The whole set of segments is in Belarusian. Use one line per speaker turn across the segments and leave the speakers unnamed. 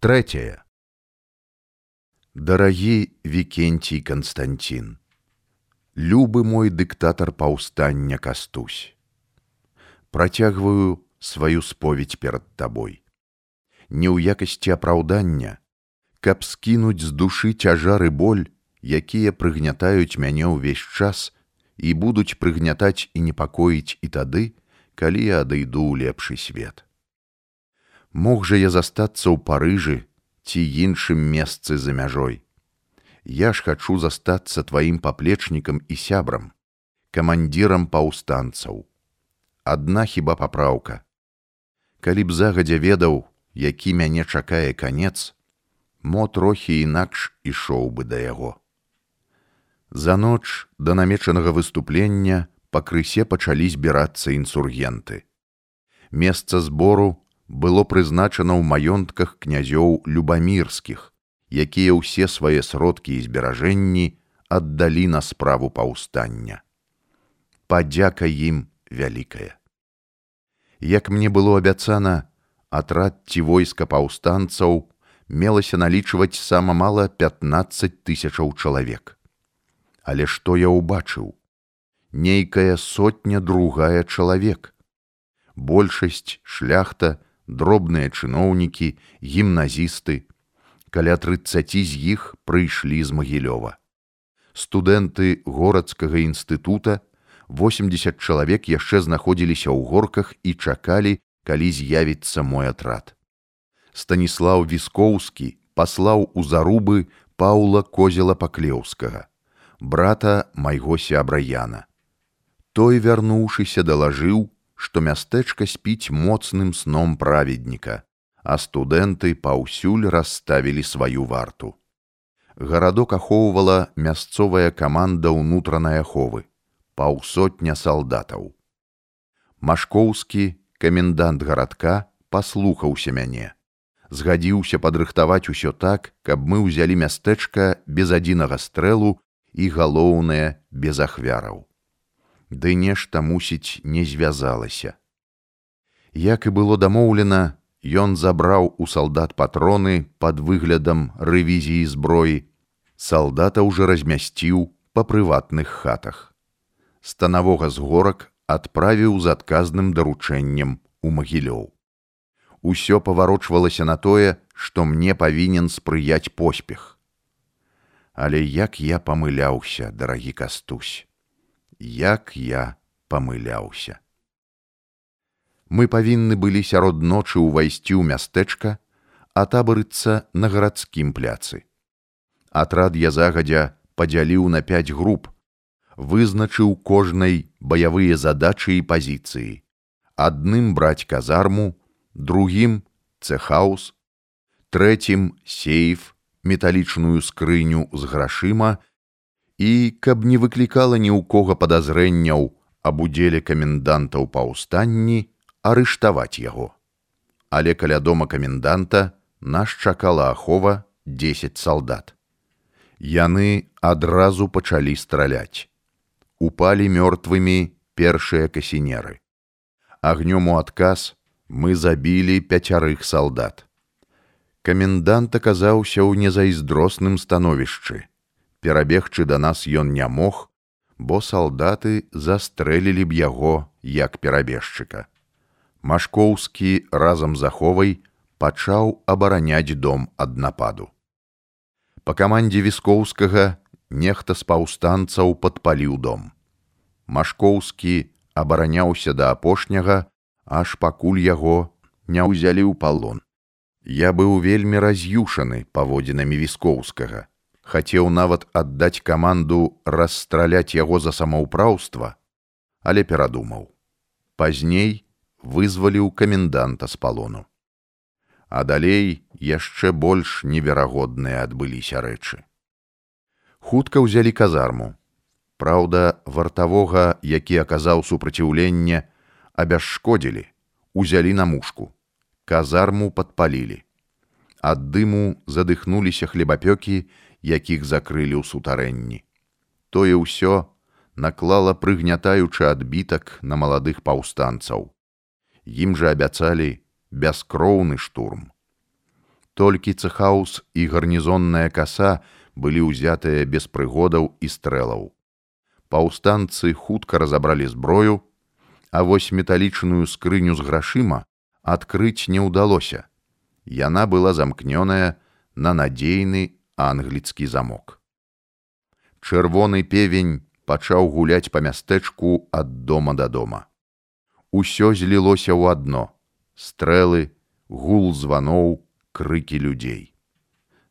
Трэцяе. Дарагі Вікенцій Канстанцін, Любы мой дыктатар паўстання кастусь. Працягваю сваю споведь перад табой. Не ў якасці апраўдання, каб скінуць з душы цяжары боль, якія прыгнятаюць мяне ўвесь час і будуць прыгнятаць і непакоіць і тады, калі я адыйду ў лепшы свет. Мог жа я застацца ў парыжы ці іншым месцы за мяжой. Я ж хачу застацца тваім паплечнікам і сябрам, камандзірам паўстанцаў. Адна хіба папраўка. Калі б загадзя ведаў, які мяне чакае канец, мо трохі інакш ішоў бы да яго. За ноч да намечанага выступлення пакрысе пачалі збірацца інсургенты. Месца збору было прызначана ў маёнтках князёў любамірскіх, якія ўсе свае сродкі і зберажэнні аддалі на справу паўстання. Падзяка ім вялікая. Як мне было абяцана, атрад ці войска паўстанцаў мелася налічваць сама мала 15 тысячаў чалавек. Але што я ўбачыў? Нейкая сотня другая чалавек. Большасць шляхта, дробныя чыноўнікі, гімназісты, каля трыццаці з іх прыйшлі з магілёва. Студэнты горадскага інстытута 80 чалавек яшчэ знаходзіліся ў горках і чакалі, калі з'явіцца мой атрад. Станіслаў віскоўскі паслаў у зарубы паўла козела паклеўскага, брата майго сябра Яна. Той, вярнуўшыся, далажыў, што мястэчка спіць моцным сном праведніка, а студэнты паўсюль расставілі сваю варту. Гарадок ахоўвала мясцовая каманда ўнутранай аховы, паўсотня салдатаў. Машкоўскі, камендант гарадка, паслухаўся мяне. Згадзіўся падрыхтаваць усё так, каб мы ўзялі мястэчка без адзінага стрэлу і галоўнае без ахвяраў ды нешта мусіць не звязалася. Як і было дамоўлена, ён забраў у салдат патроны под выглядам рэвізіі зброі, салдата ўжо размясціў па прыватных хатах. Станавога з горак адправіў з адказным даручэннем у магілёў. Усё паварочвалася на тое, што мне павінен спрыяць поспех. Але як я памыляўся, дарагі кастусь як я памыляўся. Мы павінны былі сярод ночы ўвайсці ў мястэчка, а табарыцца на гарадскім пляцы. Атрад я загадзя падзяліў на пяць груп, вызначыў кожнай баявыя задачы і пазіцыі. Адным браць казарму, другім цехаус, трэцім сейф, металічную скрыню з грашыма і каб не выклікала ні ў кога падазрэнняў аб удзеле камендантаў паўстанні арыштаваць яго. Але каля дома каменданта нас чакала ахова 10 салдат. Яны адразу пачалі страляць. Упалі мёртвымі першыя касінеры. Агнём у адказ мы забілі пяцярых салдат. Камендант аказаўся ў незайздросным становішчы перабегчы да нас ён не мог, бо салдаты застрэлілі б яго як перабежчыка. Машкоўскі разам з аховай пачаў абараняць дом ад нападу. Па камандзе віскоўскага нехта з паўстанцаў падпаліў дом. Машкоўскі абараняўся да апошняга, аж пакуль яго не ўзялі ў палон. Я быў вельмі раз'юшаны паводзінамі віскоўскага хацеў нават аддаць каманду расстраляць яго за самаўпраўства, але перадумаў. Пазней вызваліў каменданта з палону. А далей яшчэ больш неверагодныя адбыліся рэчы. Хутка ўзялі казарму. Праўда, вартавога, які аказаў супраціўленне, абясшкодзілі, узялі на мушку. Казарму падпалілі. Ад дыму задыхнуліся хлебапёкі, якіх закрылі ў сутарэнні. Тое ўсё наклала прыгнятаючы адбітак на маладых паўстанцаў. Ім жа абяцалі бяскроўны штурм. Толькі цехаус і гарнізонная каса былі ўзятыя без прыгодаў і стрэлаў. Паўстанцы хутка разабралі зброю, а вось металічную скрыню з грашыма адкрыць не ўдалося. Яна была замкнёная на надзейны англіцкі замок. Чырвоны певень пачаў гуляць па мястэчку ад дома да дома. Усё злілося ў адно: стрэлы, гул званоў, крыкі людзей.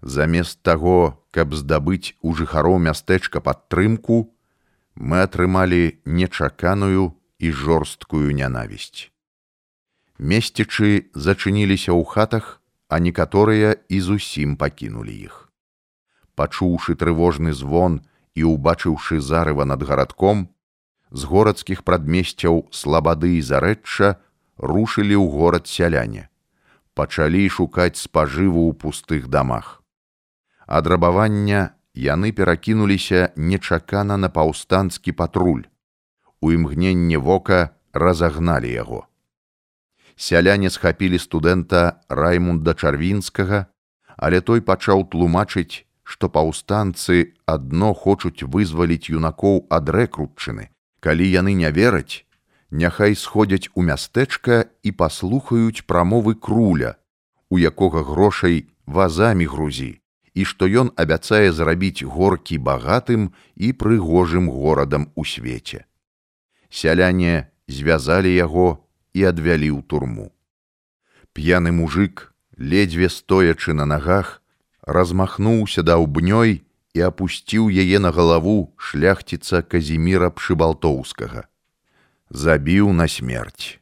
Замест таго, каб здабыць у жыхароў мястэчка падтрымку, мы атрымалі нечаканую і жорсткую нянавісць. Месцічы зачыніліся ў хатах, а некаторыя і зусім пакінулі іх. Пачуўшы трывожны звон і ўбачыўшы зарыва над гарадком, з горадскіх прадмесцяў слабады і зарэчча рушылі ў горад сяляне. Пачалі шукаць спажыву ў пустых дамах. Ад рабавання яны перакінуліся нечакана на паўстанскі патруль у імгненне вока разагналі яго. Сяляне схапілі студэнта Раймунда Чарвінскага, але той пачаў тлумачыць, што паўстанцы адно хочуць вызваліць юнакоў ад рэкрутчыны. Калі яны не вераць, няхай сходзяць у мястэчка і паслухаюць прамовы круля, у якога грошай вазамі грузі, і што ён абяцае зрабіць горкі багатым і прыгожым горадам у свеце сяляне звязалі яго і адвялі ў турму. П'яны мужик, ледзьве стоячы на нагах, размахнуўся даўбнёй і апусціў яе на галаву шляхціца казіміра пшыбалтоўскага. Забіў на смерць.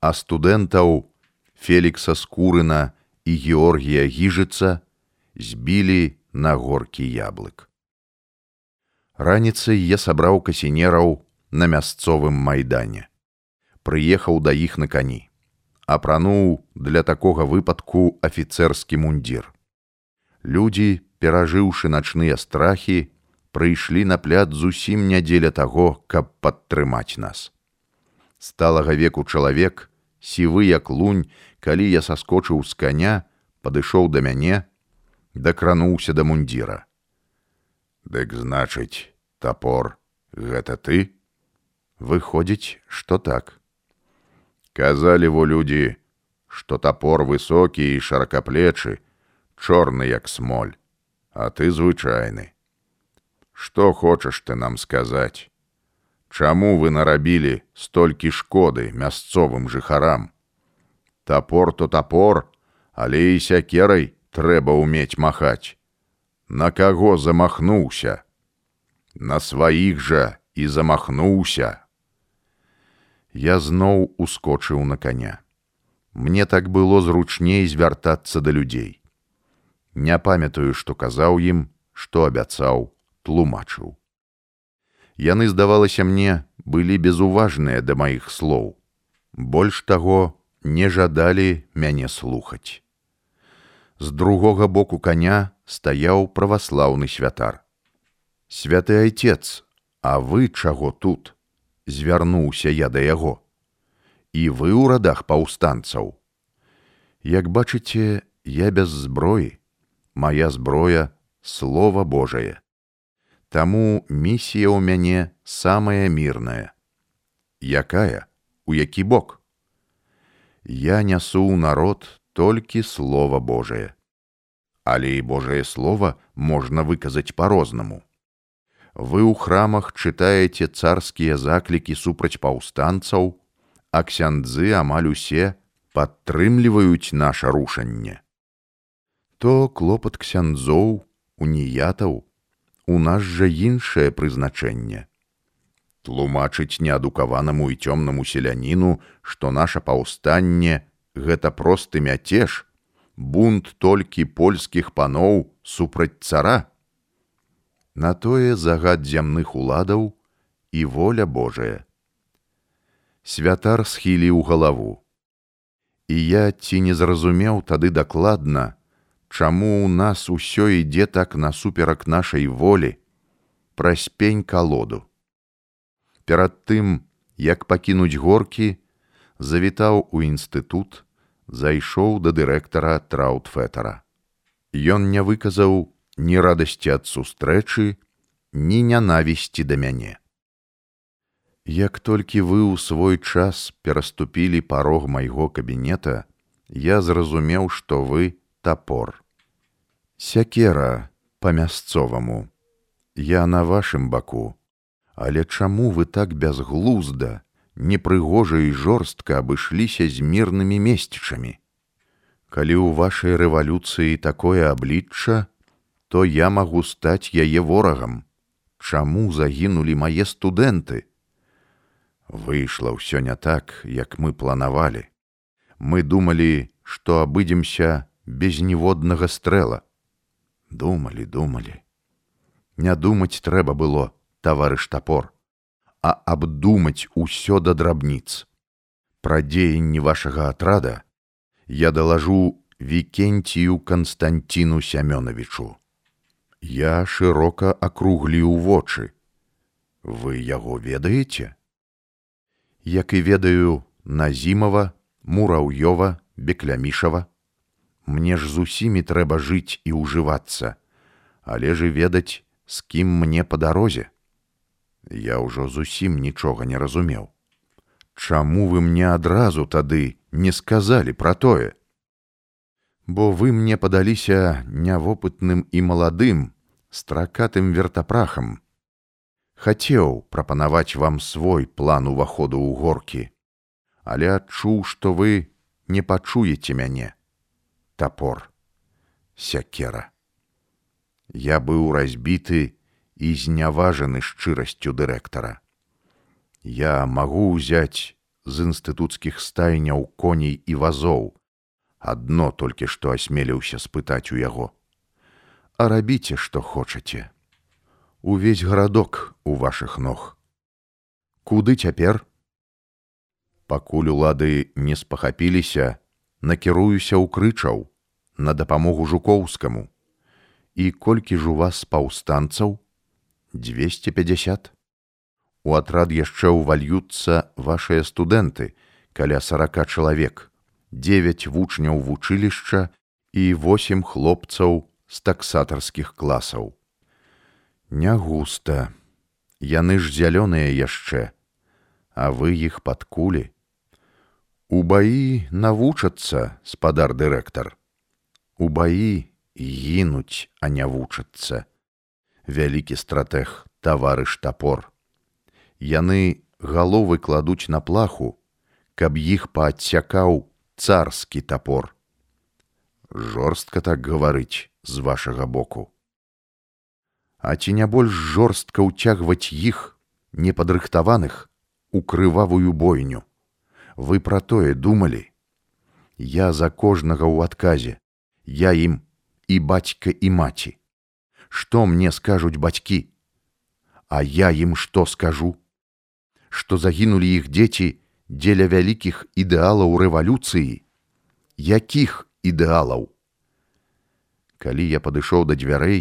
А студэнтаў Фелікса скурына і Георгія гіжыца збілі на горкі яблык. Раніцай я сабраў касінераў на мясцовым майдане. Прыехаў да іх на кані. Апрануў для такога выпадку афіцэрскі мундзір. Людзі, перажыўшы начныя страхі, прыйшлі на пляд зусім нядзеля таго, каб падтрымаць нас. Сталага веку чалавек, сівы як лунь, калі я саскочыў з каня, падышоў да мяне, дакрануўся да мундзіра. Дык значыць, топор, гэта ты? Выходзіць, што так. Казалі во людзі, што топор высокі і шаракаплечы, чорны як смоль, а ты звычайны. Што хочаш ты нам сказаць? Чаму вы нарабілі столькі шкоды мясцовым жыхарам? Топор то топор, але і сякерай трэба ўмець махаць. На каго замахнуўся? На сваіх жа і замахнуўся я зноў ускочыў на коня. Мне так было зручней звяртацца да людзей. Не памятаю, што казаў ім, што абяцаў, тлумачыў. Яны, здавалася мне, былі безуважныя да маіх слоў. Больш таго, не жадалі мяне слухаць. З другога боку коня стаяў праваслаўны святар. Святы айцец, а вы чаго тут? звярнуўся я да яго. І вы ў радах паўстанцаў. Як бачыце, я без зброі, моя зброя слова Божае. Таму місія ў мяне самая мірная. Якая, у які бок? Я нясу ў народ толькі слова Божае. Але і Божае слово можна выказаць по-рознаму вы ў храмах чытаеце царскія заклікі супраць паўстанцаў, а ксяндзы амаль усе падтрымліваюць наша рушанне. То клопат ксяндзоў, уніятаў, у нас жа іншае прызначэнне. Тлумачыць неадукаванаму і цёмнаму селяніну, што наша паўстанне гэта просты мяцеж, бунт толькі польскіх паноў супраць цара, на тое загад зямных уладаў і воля Божая. Святар схіліў галаву. І я ці не зразумеў тады дакладна, чаму ў нас усё ідзе так насуперак нашай волі праз пень калоду. Перад тым, як пакінуць горкі, завітаў у інстытут, зайшоў да дырэктара Траутфетара. Ён не выказаў ні радасці ад сустрэчы, ні нянавісці да мяне. Як толькі вы ў свой час пераступілі парог майго кабінета, я зразумеў, што вы тапор. Сякера па-мясцоваму. Я на вашым баку, але чаму вы так бязглузда, непрыгожа і жорстка абышліся з мірнымі месцічамі? Калі ў вашай рэвалюцыі такое аблічча, то я магу стаць яе ворагам чаму загінулі мае студэнты. Выйшла ўсё не так, як мы планавалі. Мы думалі, што абыдземся без ніводнага стрэла. Думалі, думалі. Не думаць трэба было, таварыш тапор, а абдумаць усё да драбніц. Пра дзеянні вашага атрада я далажу вікенцію Канстанціну Сямёнавічу. Я шырока акругліў вочы. Вы яго ведаеце? Як і ведаю Назімова, Мураўёва, Беклямішава. Мне ж з усімі трэба жыць і ўжывацца, але ж і ведаць, з кім мне па дарозе. Я ўжо зусім нічога не разумеў. Чаму вы мне адразу тады не сказалі пра тое? бо вы мне падаліся нявопытным і маладым стракатым вертапрахам хацеў прапанаваць вам свой план уваходу ў горкі але адчуў што вы не пачуеце мяне топор сякера. Я быў разбіты і зняважаны шчырасцю дырэктара. Я магу ўзяць з інстытуцкіх стайняў коней і вазоў. Адно толькі што асмеліўся спытаць у яго. А рабіце што хочаце. Увесь гарадок у вашых ног. Куды цяпер? Пакуль улады не спахапіліся накіруюся ў крычаў на дапамогу жукоўскаму і колькі ж у вас паўстанцаў 250 у атрад яшчэ ўвальюцца вашыя студэнты каля сорока чалавек девять вучняў вучылішча і восем хлопцаў з таксатарскіх класаў. Не густа, яны ж зялёныя яшчэ, а вы іх падкулі. У баі навучацца спадар дырэктар. У баі гінуць, а не вучацца. Вялікі стратэг таварыш топор. Яны галовы кладуць на плаху, каб іх паадсякаў царскі топор. Жорстка так гаварыць з вашага боку. А ці не больш жорстка ўцягваць іх непадрыхтаваных у крывавую бойню. Вы пра тое думалі. Я за кожнага ў адказе, я ім і бацька і маці. Што мне скажуць бацькі? А я ім што скажу? Што загінулі іх дзеці, дзеля вялікіх ідэалаў рэвалюцыі якіх ідэалаў калі я падышоў да дзвярэй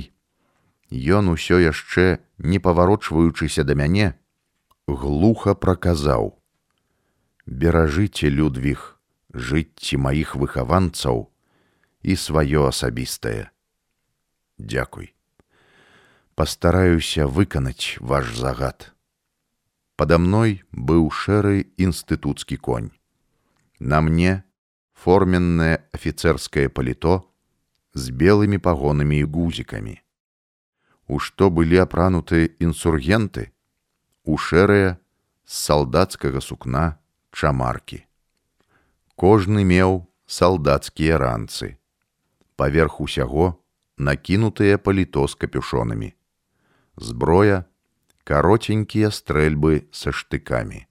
ён усё яшчэ не паварочваючыся да мяне глуха праказаў беражыце людвіг жыцці маіх выхаванцаў і сваё асабістае дзякуй пастараюся выканаць ваш загад Пада мной быў шэры інстытуцкі конь. На мне форменнае афіцэрскае паліто з белымі пагонамі і гузікамі. У што былі апрануты інсургенты, у шэрыя з салдацкага сукна чамаркі. Кожны меў салдацкія ранцы. Паверх усяго накінутыя паліто з капюшонамі. Зброя, каротенькія стрэльбы са штыкамі.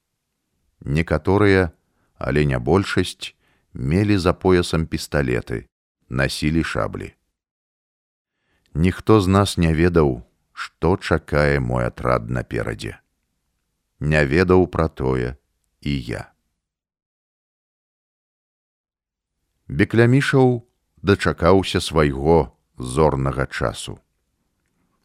Некаторыя, але не большасць, мелі за поясам пісталеты, насілі шаблі. Ніхто з нас не ведаў, што чакае мой атрад наперадзе. Не ведаў пра тое і я. Беклямішаў дачакаўся свайго зорнага часу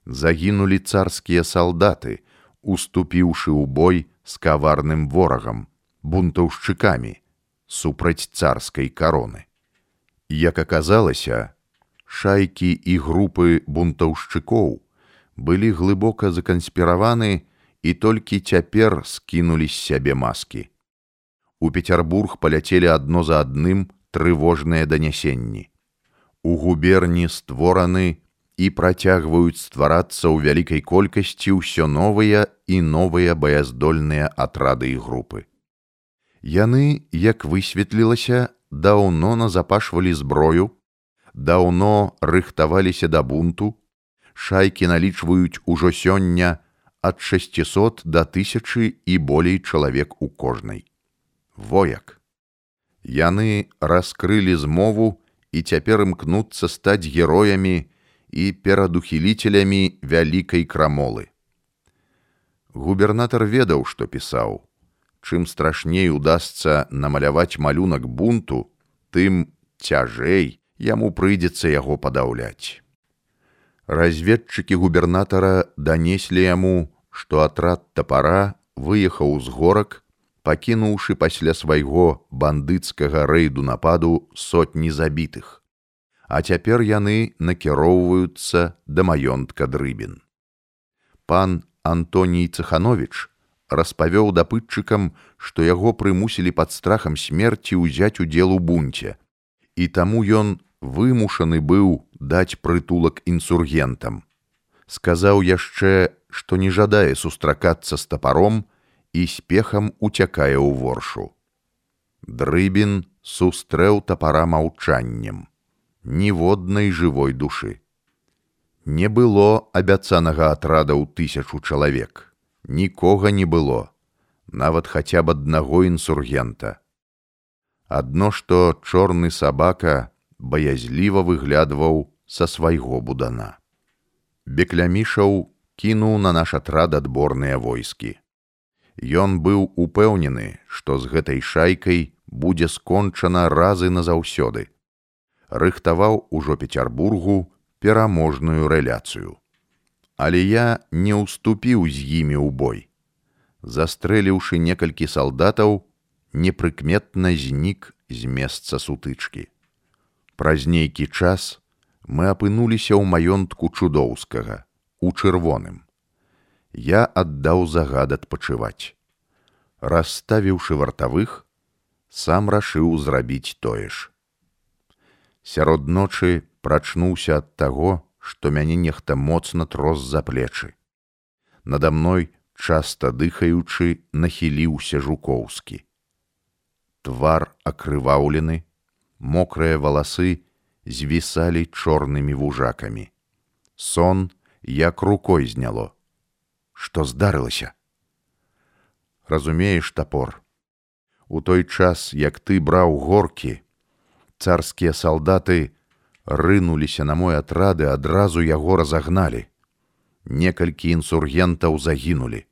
загінулі царскія салдаты, уступіўшы ў бой з каварным ворагам, бунтаўшчыкамі супраць царскай кароны. Як аказалася, шайкі і групы бунтаўшчыкоў былі глыбока заканспіраваны і толькі цяпер скінулі з сябе маскі. У Петербург паляцелі адно за адным трывожныя данясенні. У губерні створаны і працягваюць стварацца ў вялікай колькасці ўсё новыя і новыя баяздольныя атрады і групы. Яны, як высветлілася, даўно назапашвалі зброю, даўно рыхтаваліся да бунту, шайкі налічваюць ужо сёння ад 600 да тысячы і болей чалавек у кожнай. Вояк. Яны раскрылі змову і цяпер імкнуцца стаць героямі, і перадухіліцелямі вялікай крамолы. Губернатар ведаў, што пісаў: Чым страшней удасца намаляваць малюнак бунту, тым цяжэй яму прыйдзецца яго падаўляць. Разведчыкі губернатара данеслі яму, што атрад тапара выехаў з горак, пакінуўшы пасля свайго бандыцкага рэйду нападу сотні забітых а цяпер яны накіроўваюцца да маёнтка дрыбін. Пан Антоній Цханович распавёў дапытчыкам, што яго прымусілі пад страхам смерці ўзяць удзел у бунце, і таму ён вымушаны быў даць прытулак інсургентам. Сказаў яшчэ, што не жадае сустракацца з тапаром і спехам уцякае ў воршу. Дрыбін сустрэў тапара маўчаннем ніводнай жывой душы. Не было абяцанага атрада ў тысячу чалавек, нікога не было, нават хаця б аднаго інсургента. Адно што чорны сабака баязліва выглядваў са свайго будана. Беклямішаў кінуў на наш атрад адборныя войскі. Ён быў упэўнены, што з гэтай шайкай будзе скончана разы назаўсёды рыхтаваў ужо пецярбургу пераможную рэляцыю. Але я не ўступіў з імі ў бой. Застрэліўшы некалькі салдатаў, непрыкметна знік з месца сутычкі. Праз нейкі час мы апынуліся ў маёнтку чудоўскага, у чырвоным. Я аддаў загад адпачываць. Расставіўшы вартавых, сам рашыў зрабіць тое ж сярод ночы прачнуўся ад таго, што мяне нехта моцна трос за плечы. Нада мной, часта дыхаючы, нахіліўся жукоўскі. Твар акрываўлены, мокрыя валасы звісалі чорнымі вужакамі. Сон як рукой зняло. Што здарылася? Разумееш топор. У той час, як ты браў горкі, царскія салдаты рынуліся на мой атрады адразу яго разагналі некалькі інсургентаў загінулі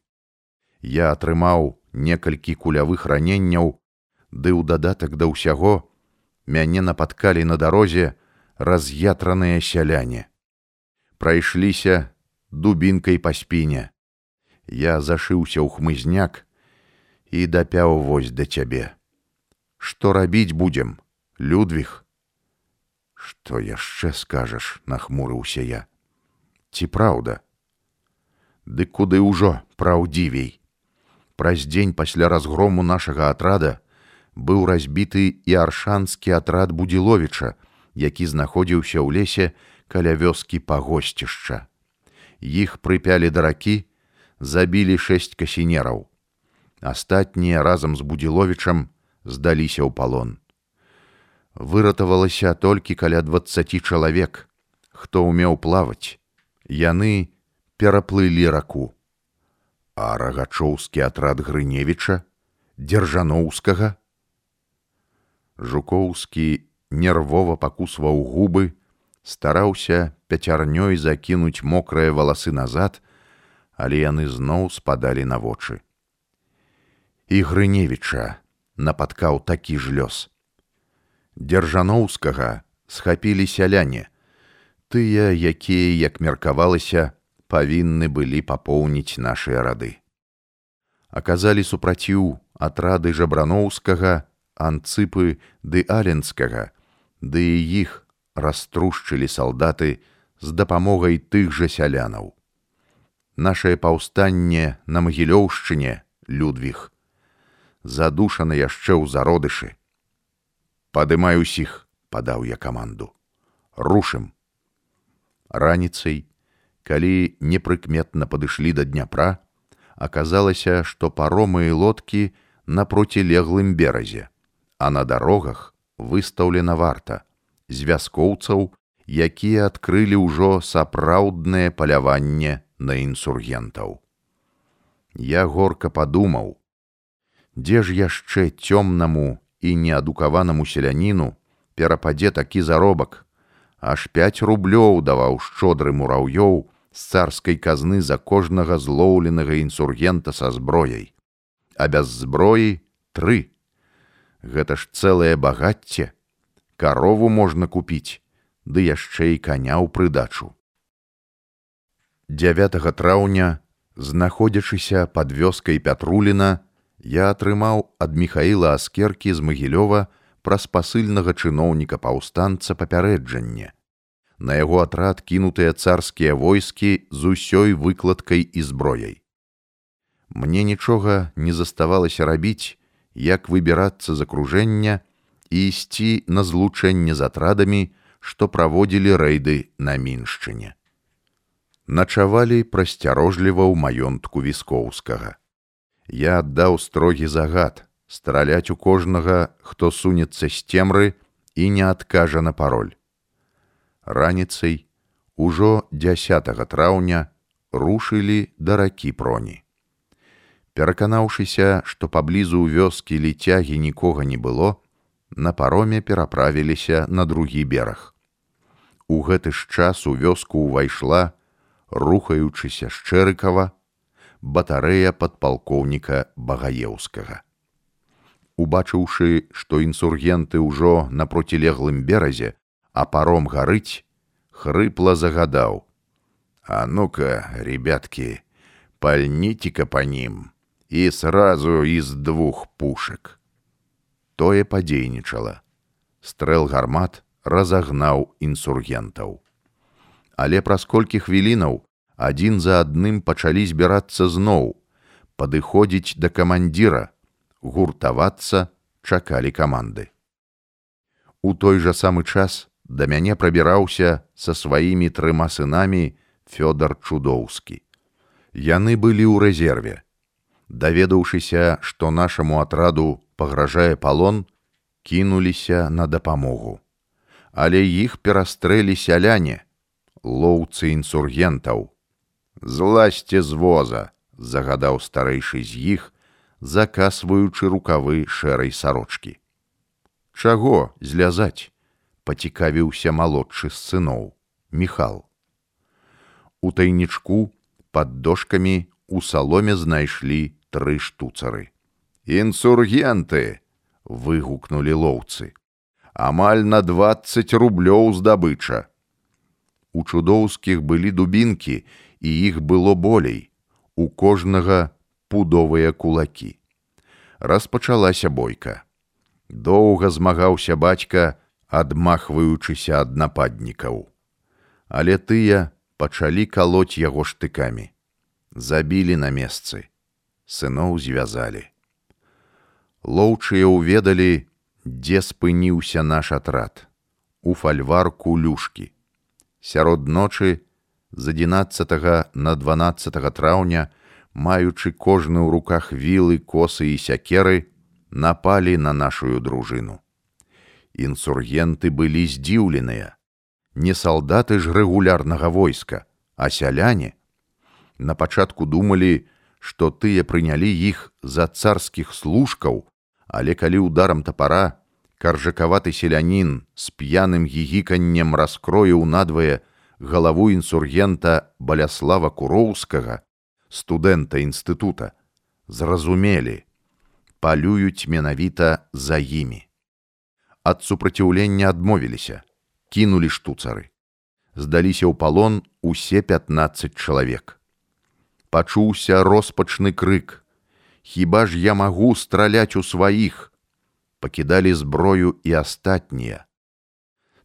я атрымаў некалькі кулявых раненняў ды ў дадатак да ўсяго мяне напаткалі на дарозе раз'ятраныя сяляне прайшліся дубінкай па спіне я зашыўся ў хмызняк і дапяў вось да цябе што рабіць будзем Людвіг. Што яшчэ скажаш, нахмурыўся я. Ці праўда? Ды куды ўжо праўдзівей. Праз дзень пасля разгрому нашага атрада быў разбіты і аршанскі атрад будзіловіча, які знаходзіўся ў лесе каля вёскі пагосцішча. Іх прыпялі да ракі, забілі шэсць касінераў. Астатнія разам з будзіловічам здаліся ў палон выратавалася толькі каля двадцаці чалавек, хто ўмеў плаваць, яны пераплылі раку. А рагачоўскі атрад грыневіча, дзяржаноўскага. Жукоўскі нервова пакусваў губы, стараўся пяцярнёй закінуць мокрыя валасы назад, але яны зноў спадалі на вочы. І грыневіча напаткаў такі ж лёс дзяржаноўскага схапілі сяляне тыя якія як меркавалася павінны былі папоўніць нашыя рады аказалі супраціў атрады жабраноўскага анцыпы ды аленскага ды і іх раструшчылі салдаты з дапамогай тых жа сялянаў. Нашае паўстанне на магілёўшчыне Людвіг задушаны яшчэ ў зародышы. Падымай усіх, падаў я каманду. Рушым. Раніцай, калі непрыкметна падышлі да дняпра, аказалася, што паромы і лодкі на процілеглым беразе, а на дарогах выстаўлена варта з вяскоўцаў, якія адкрылі ўжо сапраўднае паляванне на інсургентаў. Я горка падумаў, дзе ж яшчэ цёмнаму і неадукаванаму селяніну перападзе такі заробак, аж 5 рублёў даваў шчодры мураўёў з царскай казны за кожнага злоўленага інсургента са зброяй, а без зброі тры. Гэта ж цэлае багацце, карову можна купіць, ды яшчэ і каня ў прыдачу. 9 траўня, знаходзячыся пад вёскай Пятруліна, я атрымаў ад Михаіла Аскеркі з Магілёва праз пасыльнага чыноўніка паўстанца папярэджанне. На яго атрад кінутыя царскія войскі з усёй выкладкай і зброяй. Мне нічога не заставалася рабіць, як выбірацца з акружэння і ісці на злучэнне з атрадамі, што праводзілі рэйды на міншчыне. Начавалі прасцярожліва ў маёнтку віскоўскага я аддаў строгі загад страляць у кожнага, хто сунецца з цемры і не адкажа на пароль. Раніцай ужо 10 траўня рушылі да ракі проні. Пераканаўшыся, што паблізу ў вёскі ліцягі нікога не было, на пароме пераправіліся на другі бераг. У гэты ж час у вёску ўвайшла, рухаючыся шчэрыкава, батарэя падпалкоўніка багаеўскага. Убачыўшы, што інсургенты ўжо на процілеглым беразе, а паром гарыць, хрыпла загадаў: « А ну-ка, ребятки, пальніце-ка па ним і сразу из двух пушек. Тое падзейнічала. Стрэл гармат разагнаў інсургентаў. Але праз колькі хвілінаў адзін за адным пачалі збірацца зноў, падыходзіць да камандзіра, гуртавацца чакалі каманды. У той жа самы час да мяне прабіраўся са сваімі трыма сынамі Фёдор Чудоўскі. Яны былі ў рэзерве. Даведаўшыся, што нашаму атраду пагражае палон, кінуліся на дапамогу. Але іх перастрэлі сяляне, лоўцы інсургентаў, зласце з воза загадаў старэйшы з іх закасваючы рукавы шэрай сарочки чаго злязаць пацікавіўся малодшы з сыноў міхал. У тайнічку под дошкамі у саломе знайшлі тры штуцары. Інсургенты выгукнули лоўцы. Амаль на двадцать рублёў здабыча у чудоўскіх былі дубінкі і іх было болей, у кожнага пудовыя кулакі. Распачалася бойка. Доўга змагаўся бацька, адмахваючыся ад нападнікаў. Але тыя пачалі калоць яго штыкамі. Забілі на месцы. Сыноў звязалі. Лоўчыя ўведалі, дзе спыніўся наш атрад. У фальварку люшкі. Сярод ночы з 11 на 12 траўня, маючы кожны ў руках вілы, косы і сякеры, напалі на нашу дружыну. Інсургенты былі здзіўленыя. Не салдаты ж рэгулярнага войска, а сяляне. На пачатку думалі, што тыя прынялі іх за царскіх служкаў, але калі ударам тапара, каржакаваты селянін з п'яным гігіканнем раскроіў надвае, галаву інсургента баляслава куроўскага студэнта інстытута. Зразумелі палююць менавіта за імі. Ад супраціўлення адмовіліся кінулі штуцары. Здаліся ў палон усе 15 чалавек. Пачуўся роспачны крык. Хіба ж я магу страляць у сваіх пакідалі зброю і астатнія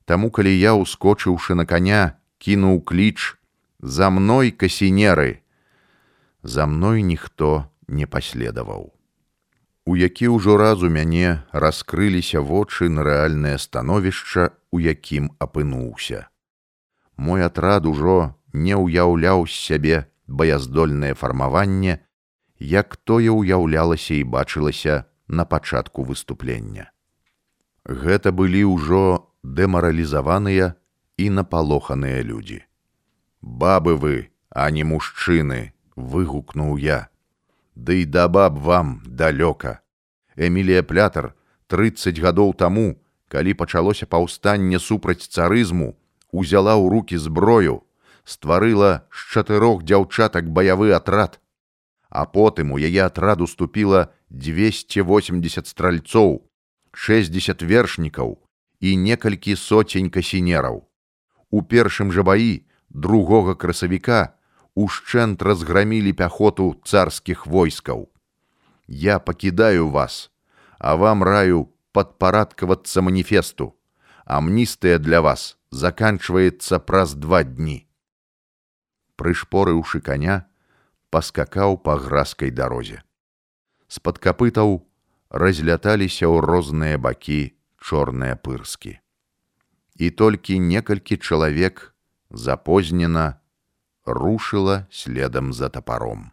Таму калі я, ускочыўшы на коня, кінуў кліч за мной касінеры, за мной ніхто не паследаваў. У які ўжо раз у мяне раскрыліся вочы на рэальнае становішча, у якім апынуўся. Мой атрад ужо не ўяўляў з сябе баяздольнае фармаванне, як тое ўяўлялася і бачылася на пачатку выступлення. Гэта былі ўжо дэмаралізаваныя і напалоханыя людзі. Бабы вы, а не мужчыны, выгукнуў я. Ды да баб вам далёка. Эмілія плятар 30 гадоў таму, калі пачалося паўстанне супраць царызму, узяла ў руки зброю, стварыла з чатырох дзяўчатак баявы атрад, а потым у яе атрад уступіла 280 стральцоў, 60 вершнікаў і некалькі соцень касінераў. У першым жа баі другога красавіка ушчэнт разграмілі пяхоту царскіх войскаў. Я пакідаю вас, а вам раю падпарадкавацца маніфесту. Амністыя для вас заканчваецца праз два дні. Прышпорыўшы коня, паскакаў па гразкай дарозе. З-пад капытаў разляталіся ў розныя бакі чорныя пырскі. І толькі некалькі чалавек запознена рушыла следам за тапаром.